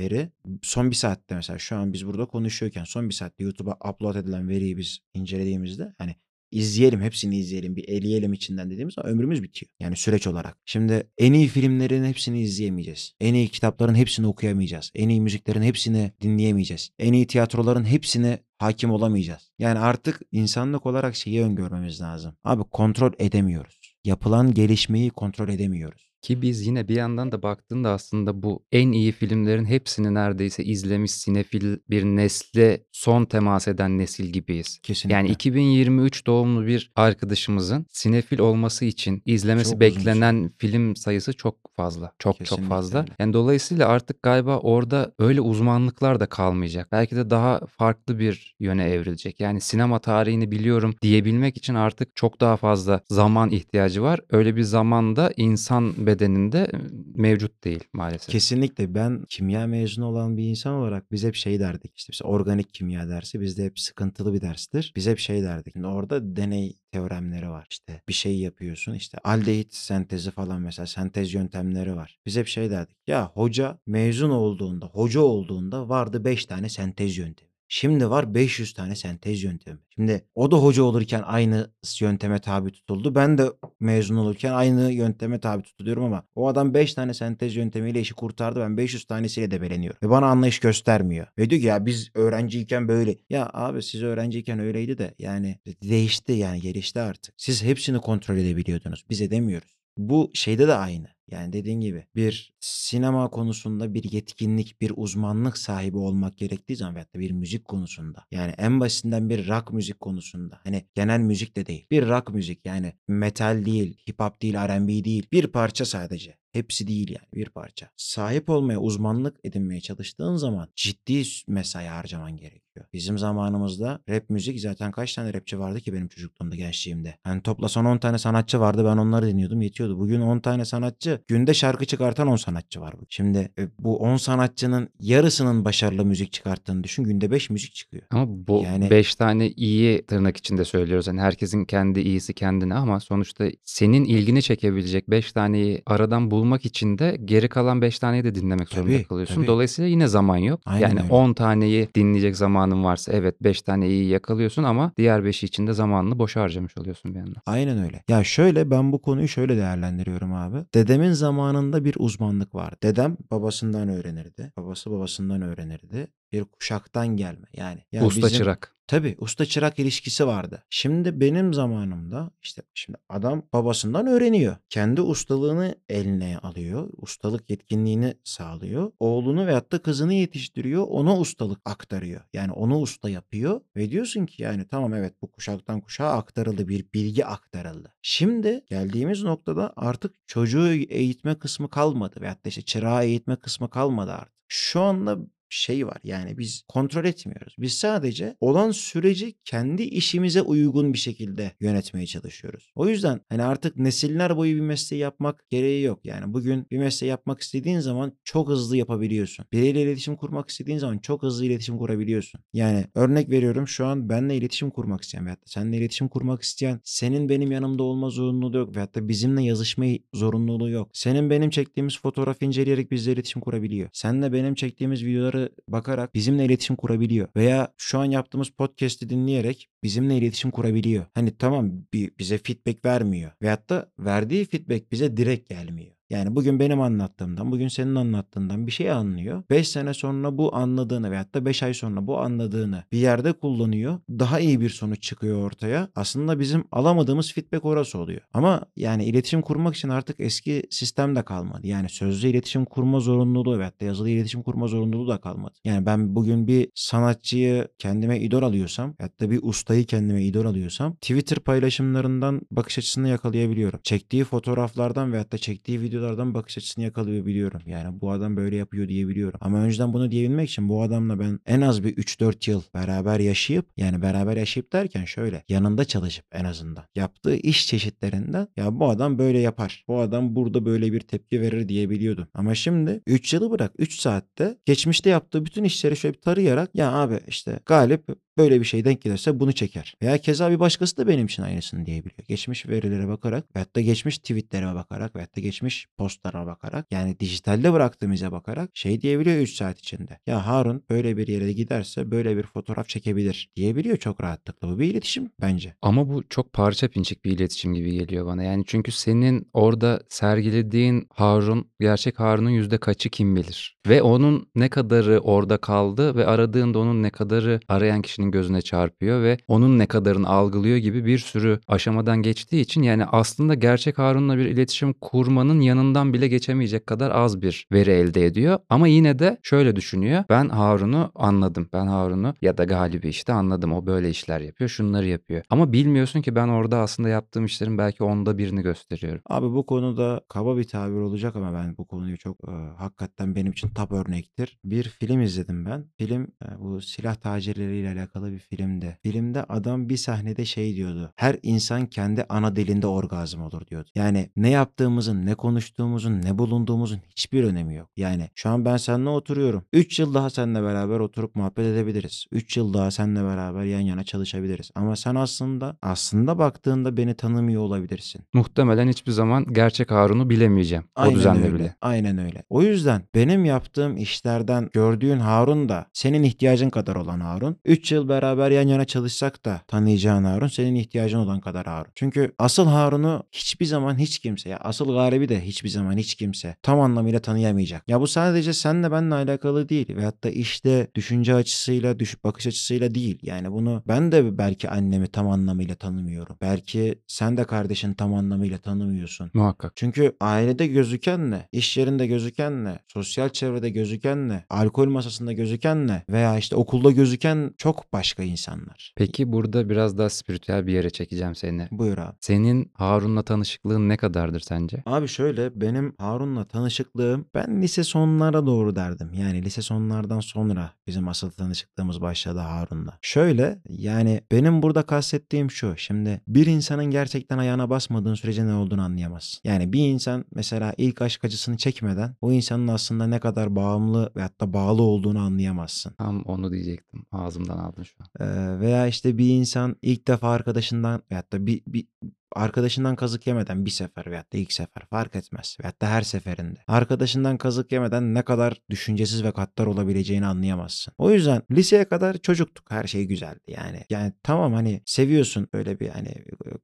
son bir saatte mesela şu an biz burada konuşuyorken son bir saatte YouTube'a upload edilen veriyi biz incelediğimizde hani izleyelim hepsini izleyelim bir eleyelim içinden dediğimiz zaman ömrümüz bitiyor. Yani süreç olarak. Şimdi en iyi filmlerin hepsini izleyemeyeceğiz. En iyi kitapların hepsini okuyamayacağız. En iyi müziklerin hepsini dinleyemeyeceğiz. En iyi tiyatroların hepsine hakim olamayacağız. Yani artık insanlık olarak şeyi öngörmemiz lazım. Abi kontrol edemiyoruz. Yapılan gelişmeyi kontrol edemiyoruz. Ki biz yine bir yandan da baktığında aslında bu en iyi filmlerin hepsini neredeyse izlemiş sinefil bir nesle son temas eden nesil gibiyiz. Kesinlikle. Yani 2023 doğumlu bir arkadaşımızın sinefil olması için izlemesi Çok uzun beklenen film sayısı çok fazla. Çok çok Kesinlikle fazla. öyle. Yani dolayısıyla artık galiba orada öyle uzmanlıklar da kalmayacak. Belki de daha farklı bir yöne evrilecek. Yani sinema tarihini biliyorum diyebilmek için artık çok daha fazla zaman ihtiyacı var. Öyle bir zamanda insan bedeninde mevcut değil maalesef. Kesinlikle ben kimya mezunu olan bir insan olarak biz hep şey derdik işte mesela organik kimya dersi bizde hep sıkıntılı bir derstir. Biz hep şey derdik. Şimdi orada deney teoremleri var. İşte bir şey yapıyorsun işte aldehit sentezi falan mesela sentez yöntemleri var. Biz hep şey derdik. Ya hoca mezun olduğunda, hoca olduğunda vardı 5 tane sentez yöntemi. Şimdi var 500 tane sentez yöntemi. Şimdi o da hoca olurken aynı yönteme tabi tutuldu. Ben de mezun olurken aynı yönteme tabi tutuluyorum ama o adam 5 tane sentez yöntemiyle işi kurtardı. Ben 500 tanesiyle debeleniyorum. Ve bana anlayış göstermiyor. Ve diyor ki ya biz öğrenciyken böyle. Ya abi siz öğrenciyken öyleydi de yani değişti yani gelişti artık. Siz hepsini kontrol edebiliyordunuz. Biz edemiyoruz. Bu şeyde de aynı. Yani dediğin gibi bir sinema konusunda bir yetkinlik, bir uzmanlık sahibi olmak gerektiği zaman veyahut da bir müzik konusunda. Yani en basitinden bir rock müzik konusunda. Hani genel müzik de değil. Bir rock müzik yani metal değil, hip hop değil, R&B değil. Bir parça sadece. Hepsi değil yani bir parça. Sahip olmaya, uzmanlık edinmeye çalıştığın zaman ciddi mesai harcaman gerekiyor. Bizim zamanımızda rap müzik zaten kaç tane rapçi vardı ki benim çocukluğumda, gençliğimde. Hani toplasan 10 tane sanatçı vardı ben onları dinliyordum yetiyordu. Bugün 10 tane sanatçı, günde şarkı çıkartan 10 sanatçı var. Şimdi e, bu 10 sanatçının yarısının başarılı müzik çıkarttığını düşün. Günde 5 müzik çıkıyor. Ama bu Yani- 5 tane iyi tırnak içinde söylüyoruz. Yani herkesin kendi iyisi kendine ama sonuçta senin ilgini çekebilecek 5 taneyi aradan bulmak için de geri kalan 5 taneyi de dinlemek zorunda Tabii, kalıyorsun. tabii. Dolayısıyla yine zaman yok. Aynen yani öyle. 10 taneyi dinleyecek zamanın varsa evet 5 tane iyi yakalıyorsun ama diğer 5'i için de zamanını boşa harcamış oluyorsun bir yandan. Aynen öyle. Ya şöyle ben bu konuyu şöyle değerlendiriyorum abi. Dedemin zamanında bir uzmanlık vardı. Dedem babasından öğrenirdi. Babası babasından öğrenirdi. Bir kuşaktan gelme yani. Ya Usta bizim- çırak. Tabii usta çırak ilişkisi vardı. Şimdi benim zamanımda işte şimdi adam babasından öğreniyor. Kendi ustalığını eline alıyor. Ustalık yetkinliğini sağlıyor. Oğlunu veyahut da kızını yetiştiriyor. Ona ustalık aktarıyor. Yani onu usta yapıyor. Ve diyorsun ki yani tamam evet bu kuşaktan kuşağa aktarıldı. Bir bilgi aktarıldı. Şimdi geldiğimiz noktada artık çocuğu eğitme kısmı kalmadı. Veyahut da işte çırağı eğitme kısmı kalmadı artık. Şu anda şey var yani biz kontrol etmiyoruz. Biz sadece olan süreci kendi işimize uygun bir şekilde yönetmeye çalışıyoruz. O yüzden hani artık nesiller boyu bir mesleği yapmak gereği yok. Yani bugün bir mesleği yapmak istediğin zaman çok hızlı yapabiliyorsun. Biriyle iletişim kurmak istediğin zaman çok hızlı iletişim kurabiliyorsun. Yani örnek veriyorum şu an benle iletişim kurmak isteyen veyahut da seninle iletişim kurmak isteyen senin benim yanımda olma zorunluluğu yok veyahut da bizimle yazışma zorunluluğu yok. Senin benim çektiğimiz fotoğrafı inceleyerek bizle iletişim kurabiliyor. Seninle benim çektiğimiz videoları bakarak bizimle iletişim kurabiliyor. Veya şu an yaptığımız podcast'i dinleyerek bizimle iletişim kurabiliyor. Hani tamam bize feedback vermiyor. Veyahut da verdiği feedback bize direkt gelmiyor. Yani bugün benim anlattığımdan, bugün senin anlattığından bir şey anlıyor. 5 sene sonra bu anladığını veyahut da 5 ay sonra bu anladığını bir yerde kullanıyor. Daha iyi bir sonuç çıkıyor ortaya. Aslında bizim alamadığımız feedback orası oluyor. Ama yani iletişim kurmak için artık eski sistem de kalmadı. Yani sözlü iletişim kurma zorunluluğu veyahut da yazılı iletişim kurma zorunluluğu da kalmadı. Yani ben bugün bir sanatçıyı kendime idol alıyorsam veyahut da bir ustayı kendime idol alıyorsam Twitter paylaşımlarından bakış açısını yakalayabiliyorum. Çektiği fotoğraflardan veyahut da çektiği videolardan bakış açısını yakalayabiliyorum. Yani bu adam böyle yapıyor diyebiliyorum. Ama önceden bunu diyebilmek için bu adamla ben en az bir 3-4 yıl beraber yaşayıp yani beraber yaşayıp derken şöyle yanında çalışıp en azından yaptığı iş çeşitlerinden ya bu adam böyle yapar. Bu adam burada böyle bir tepki verir diyebiliyordum. Ama şimdi 3 yılı bırak 3 saatte geçmişte yaptığı bütün işleri şöyle bir tarayarak ya abi işte Galip böyle bir şey denk gelirse bunu çeker. Veya keza bir başkası da benim için aynısını diyebiliyor. Geçmiş verilere bakarak veyahut da geçmiş tweetlere bakarak veyahut da geçmiş postlara bakarak yani dijitalde bıraktığımıza bakarak şey diyebiliyor 3 saat içinde. Ya Harun böyle bir yere giderse böyle bir fotoğraf çekebilir diyebiliyor çok rahatlıkla. Bu bir iletişim bence. Ama bu çok parça pinçik bir iletişim gibi geliyor bana. Yani çünkü senin orada sergilediğin Harun, gerçek Harun'un yüzde kaçı kim bilir? Ve onun ne kadarı orada kaldı ve aradığında onun ne kadarı arayan kişinin Gözüne çarpıyor ve onun ne kadarını algılıyor gibi bir sürü aşamadan geçtiği için yani aslında gerçek Harun'la bir iletişim kurmanın yanından bile geçemeyecek kadar az bir veri elde ediyor. Ama yine de şöyle düşünüyor. Ben Harun'u anladım. Ben Harun'u ya da Galip'i işte anladım. O böyle işler yapıyor. Şunları yapıyor. Ama bilmiyorsun ki ben orada aslında yaptığım işlerin belki onda birini gösteriyorum. Abi bu konuda kaba bir tabir olacak ama ben bu konuyu çok e, hakikaten benim için top örnektir. Bir film izledim ben. Film e, bu silah tacirleriyle alakalı bir filmdi. Filmde adam bir sahnede şey diyordu. Her insan kendi ana dilinde orgazm olur diyordu. Yani ne yaptığımızın, ne konuştuğumuzun, ne bulunduğumuzun hiçbir önemi yok. Yani şu an ben seninle oturuyorum. 3 yıl daha seninle beraber oturup muhabbet edebiliriz. 3 yıl daha seninle beraber yan yana çalışabiliriz. Ama sen aslında aslında baktığında beni tanımıyor olabilirsin. Muhtemelen hiçbir zaman gerçek Harun'u bilemeyeceğim. o Aynen düzenle öyle. bile. Aynen öyle. O yüzden benim yaptığım işlerden gördüğün Harun da senin ihtiyacın kadar olan Harun. 3 yıl beraber yan yana çalışsak da tanıyacağın Harun senin ihtiyacın olan kadar Harun. Çünkü asıl Harun'u hiçbir zaman hiç kimse ya asıl galibi de hiçbir zaman hiç kimse tam anlamıyla tanıyamayacak. Ya bu sadece senle benle alakalı değil ve hatta işte düşünce açısıyla, düş bakış açısıyla değil. Yani bunu ben de belki annemi tam anlamıyla tanımıyorum. Belki sen de kardeşin tam anlamıyla tanımıyorsun. Muhakkak. Çünkü ailede gözükenle, iş yerinde gözükenle, sosyal çevrede gözükenle, alkol masasında gözükenle veya işte okulda gözüken çok başka insanlar. Peki burada biraz daha spiritüel bir yere çekeceğim seni. Buyur abi. Senin Harun'la tanışıklığın ne kadardır sence? Abi şöyle benim Harun'la tanışıklığım ben lise sonlara doğru derdim. Yani lise sonlardan sonra bizim asıl tanışıklığımız başladı Harun'la. Şöyle yani benim burada kastettiğim şu. Şimdi bir insanın gerçekten ayağına basmadığın sürece ne olduğunu anlayamazsın. Yani bir insan mesela ilk aşk acısını çekmeden o insanın aslında ne kadar bağımlı veyahut da bağlı olduğunu anlayamazsın. Tam onu diyecektim. Ağzımdan aldın şu an. Ee, veya işte bir insan ilk defa arkadaşından veyahut da bir, bir arkadaşından kazık yemeden bir sefer veyahut da ilk sefer fark etmez. Veyahut da her seferinde. Arkadaşından kazık yemeden ne kadar düşüncesiz ve katlar olabileceğini anlayamazsın. O yüzden liseye kadar çocuktuk. Her şey güzeldi yani. Yani tamam hani seviyorsun böyle bir hani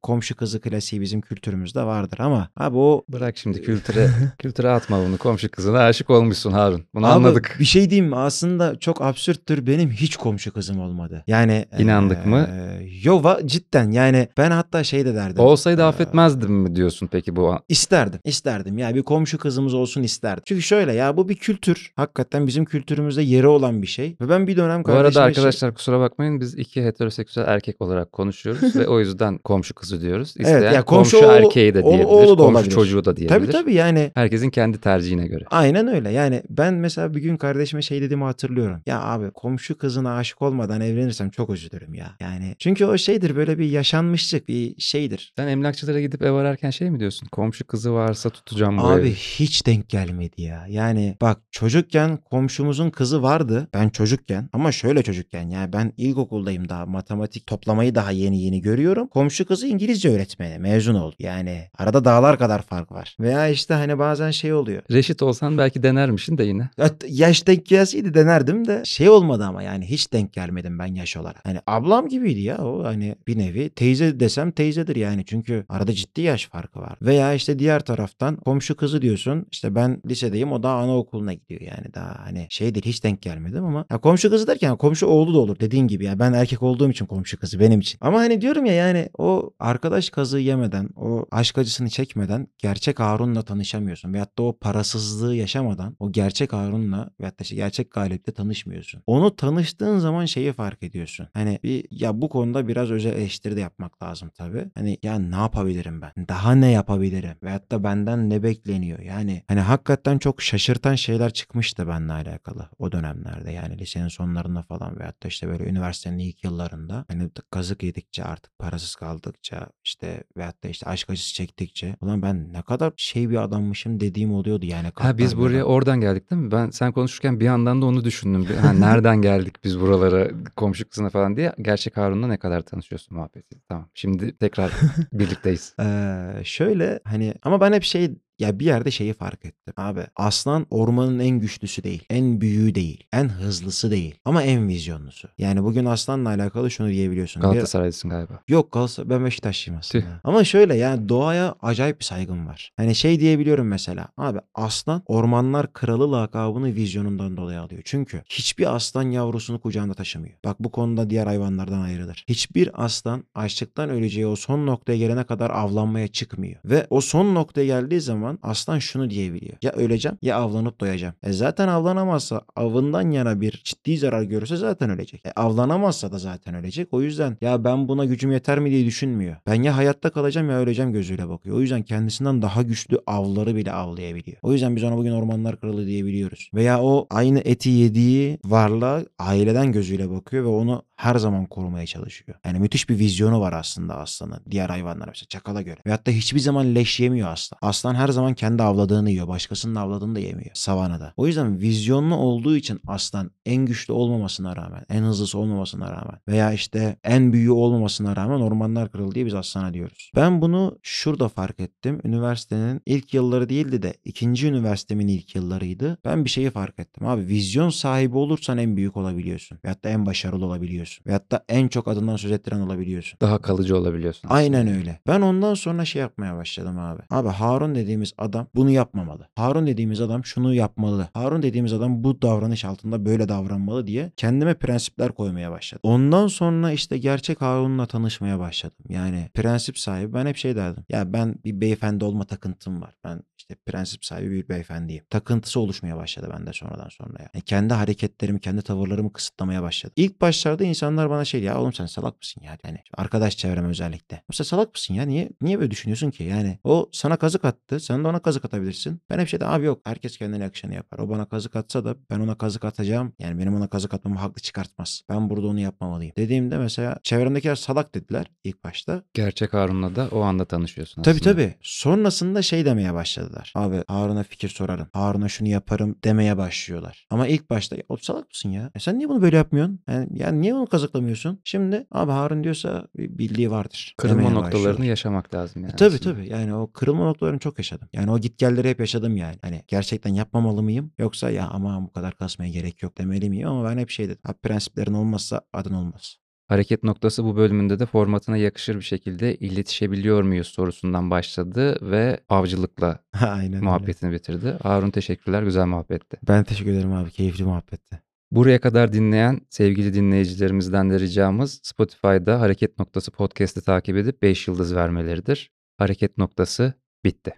komşu kızı klasiği bizim kültürümüzde vardır ama abi o Bırak şimdi kültüre [LAUGHS] kültüre atma bunu. Komşu kızına aşık olmuşsun Harun. Bunu Abi, anladık. Bir şey diyeyim mi? Aslında çok absürttür. Benim hiç komşu kızım olmadı. Yani İnandık mı? eee, Yo cidden yani ben hatta şey de derdim. Olsaydı Eee, affetmezdim mi diyorsun peki bu? İsterdim. isterdim. Yani bir komşu kızımız olsun isterdim. Çünkü şöyle ya bu bir kültür. Hakikaten bizim kültürümüzde yeri olan bir şey. Ve ben bir dönem Bu arada şey- arkadaşlar kusura bakmayın biz iki heteroseksüel erkek olarak konuşuyoruz [LAUGHS] ve o yüzden komşu kızı diyoruz. Evet, İsteyen ya komşu, komşu erkeği de diyebilir, oğlu da komşu olabilir. çocuğu da diyebilir. Tabii tabii yani Herkesin kendi tercihine göre. Aynen öyle. Yani ben mesela bir gün kardeşime şey dediğimi hatırlıyorum. Ya abi komşu kızına aşık olmadan evlenirsem çok üzülürüm ya. Yani çünkü o şeydir böyle bir yaşanmışlık bir şeydir. Sen emlakçılara gidip ev ararken şey mi diyorsun? Komşu kızı varsa tutacağım bu Abi evi. hiç denk gelmedi ya. Yani bak çocukken komşumuzun kızı vardı. Ben çocukken ama şöyle çocukken yani ben ilkokuldayım daha matematik toplamayı daha yeni yeni görüyorum. Komşu kızı İngilizce öğretmeni mezun oldu. Yani arada dağlar kadar fark var. Veya işte hani bazen şey oluyor. Reşit olsan belki denermişsin de yine. Hat- Yaş denk gelseydi denerdim de şey olmadı ama yani hiç denk gelmedim ben yaş olarak. Hani ablam gibiydi ya o hani bir nevi teyze desem teyzedir yani çünkü arada ciddi yaş farkı var. Veya işte diğer taraftan komşu kızı diyorsun işte ben lisedeyim o da anaokuluna gidiyor yani daha hani şey değil hiç denk gelmedim ama ya komşu kızı derken komşu oğlu da olur dediğin gibi ya ben erkek olduğum için komşu kızı benim için. Ama hani diyorum ya yani o arkadaş kazığı yemeden o aşk acısını çekmeden gerçek Harun'la tanışamıyorsun veyahut da o parasızlığı yaşamadan o gerçek Harun'la veyahut da işte gerçek Galip'le tanışmıyorsun. Onu tanıştığın zaman şeyi fark ediyorsun. Hani bir ya bu konuda biraz özel eleştiri de yapmak lazım tabii. Hani ya ne yapabilirim ben? Daha ne yapabilirim? Veyahut da benden ne bekleniyor? Yani hani hakikaten çok şaşırtan şeyler çıkmıştı benimle alakalı o dönemlerde. Yani lisenin sonlarında falan veyahut da işte böyle üniversitenin ilk yıllarında hani kazık yedikçe artık parasız kaldıkça işte veyahut da işte aşk acısı çektikçe ulan ben ne kadar şey bir adammışım dediğim oluyordu yani. Ha biz buraya böyle. oradan geldik değil mi? Ben sen konuşurken bir yandan da onu düşündüm. Ha, nereden geldik biz buralara komşu kızına falan diye. Gerçek Harun'la ne kadar tanışıyorsun muhabbeti. Tamam. Şimdi tekrar birlikteyiz. Ee, şöyle hani ama ben hep şey ya bir yerde şeyi fark ettim. Abi aslan ormanın en güçlüsü değil. En büyüğü değil. En hızlısı değil. Ama en vizyonlusu. Yani bugün aslanla alakalı şunu diyebiliyorsun. Galatasaraylısın galiba. Yok Galatasaray ben Beşiktaşlıyım aslında. Tüh. Ama şöyle yani doğaya acayip bir saygım var. Hani şey diyebiliyorum mesela. Abi aslan ormanlar kralı lakabını vizyonundan dolayı alıyor. Çünkü hiçbir aslan yavrusunu kucağında taşımıyor. Bak bu konuda diğer hayvanlardan ayrılır. Hiçbir aslan açlıktan öleceği o son noktaya gelene kadar avlanmaya çıkmıyor. Ve o son noktaya geldiği zaman aslan şunu diyebiliyor. Ya öleceğim ya avlanıp doyacağım. E zaten avlanamazsa avından yana bir ciddi zarar görürse zaten ölecek. E avlanamazsa da zaten ölecek. O yüzden ya ben buna gücüm yeter mi diye düşünmüyor. Ben ya hayatta kalacağım ya öleceğim gözüyle bakıyor. O yüzden kendisinden daha güçlü avları bile avlayabiliyor. O yüzden biz ona bugün ormanlar kralı diyebiliyoruz. Veya o aynı eti yediği varlığa aileden gözüyle bakıyor ve onu her zaman korumaya çalışıyor. Yani müthiş bir vizyonu var aslında aslanın. Diğer hayvanlara mesela çakala göre. Veyahut da hiçbir zaman leş yemiyor aslan. Aslan her zaman kendi avladığını yiyor. Başkasının avladığını da yemiyor. Savanada. O yüzden vizyonlu olduğu için aslan en güçlü olmamasına rağmen, en hızlısı olmamasına rağmen veya işte en büyüğü olmamasına rağmen ormanlar kralı diye biz aslana diyoruz. Ben bunu şurada fark ettim. Üniversitenin ilk yılları değildi de ikinci üniversitemin ilk yıllarıydı. Ben bir şeyi fark ettim. Abi vizyon sahibi olursan en büyük olabiliyorsun. Veyahut da en başarılı olabiliyorsun. Veyahut da en çok adından söz ettiren olabiliyorsun. Daha kalıcı olabiliyorsun. Aynen öyle. Ben ondan sonra şey yapmaya başladım abi. Abi Harun dediğimiz adam bunu yapmamalı. Harun dediğimiz adam şunu yapmalı. Harun dediğimiz adam bu davranış altında böyle davranmalı diye kendime prensipler koymaya başladım. Ondan sonra işte gerçek Harun'la tanışmaya başladım. Yani prensip sahibi ben hep şey derdim. Ya ben bir beyefendi olma takıntım var. Ben işte prensip sahibi bir beyefendiyim. Takıntısı oluşmaya başladı bende sonradan sonra. Yani kendi hareketlerimi, kendi tavırlarımı kısıtlamaya başladım. İlk başlarda insanlar bana şey ya oğlum sen salak mısın ya? Yani arkadaş çevrem özellikle. Mesela salak mısın ya? Niye niye böyle düşünüyorsun ki? Yani o sana kazık attı. Sen de ona kazık atabilirsin. Ben hep şeyde abi yok. Herkes kendine yakışanı yapar. O bana kazık atsa da ben ona kazık atacağım. Yani benim ona kazık atmamı haklı çıkartmaz. Ben burada onu yapmamalıyım. Dediğimde mesela çevremdekiler salak dediler ilk başta. Gerçek Harun'la da o anda tanışıyorsun Tabii aslında. tabii. Sonrasında şey demeye başladılar. Abi Harun'a fikir sorarım. Harun'a şunu yaparım demeye başlıyorlar. Ama ilk başta o salak mısın ya? E sen niye bunu böyle yapmıyorsun? Yani, yani niye onu kazıklamıyorsun? Şimdi abi Harun diyorsa bir bildiği vardır. Kırılma demeye noktalarını başlıyorlar. yaşamak lazım yani. E, tabii aslında. tabii. Yani o kırılma noktalarını çok yaşadım. Yani o gitgelleri hep yaşadım yani. Hani gerçekten yapmamalı mıyım? Yoksa ya aman bu kadar kasmaya gerek yok demeli miyim? Ama ben hep şey dedim. Abi prensiplerin olmazsa adın olmaz. Hareket noktası bu bölümünde de formatına yakışır bir şekilde iletişebiliyor muyuz sorusundan başladı ve avcılıkla [LAUGHS] Aynen öyle. muhabbetini bitirdi. Harun teşekkürler güzel muhabbetti. Ben teşekkür ederim abi. Keyifli muhabbetti. Buraya kadar dinleyen sevgili dinleyicilerimizden de ricamız Spotify'da Hareket Noktası podcast'i takip edip 5 yıldız vermeleridir. Hareket Noktası bitti.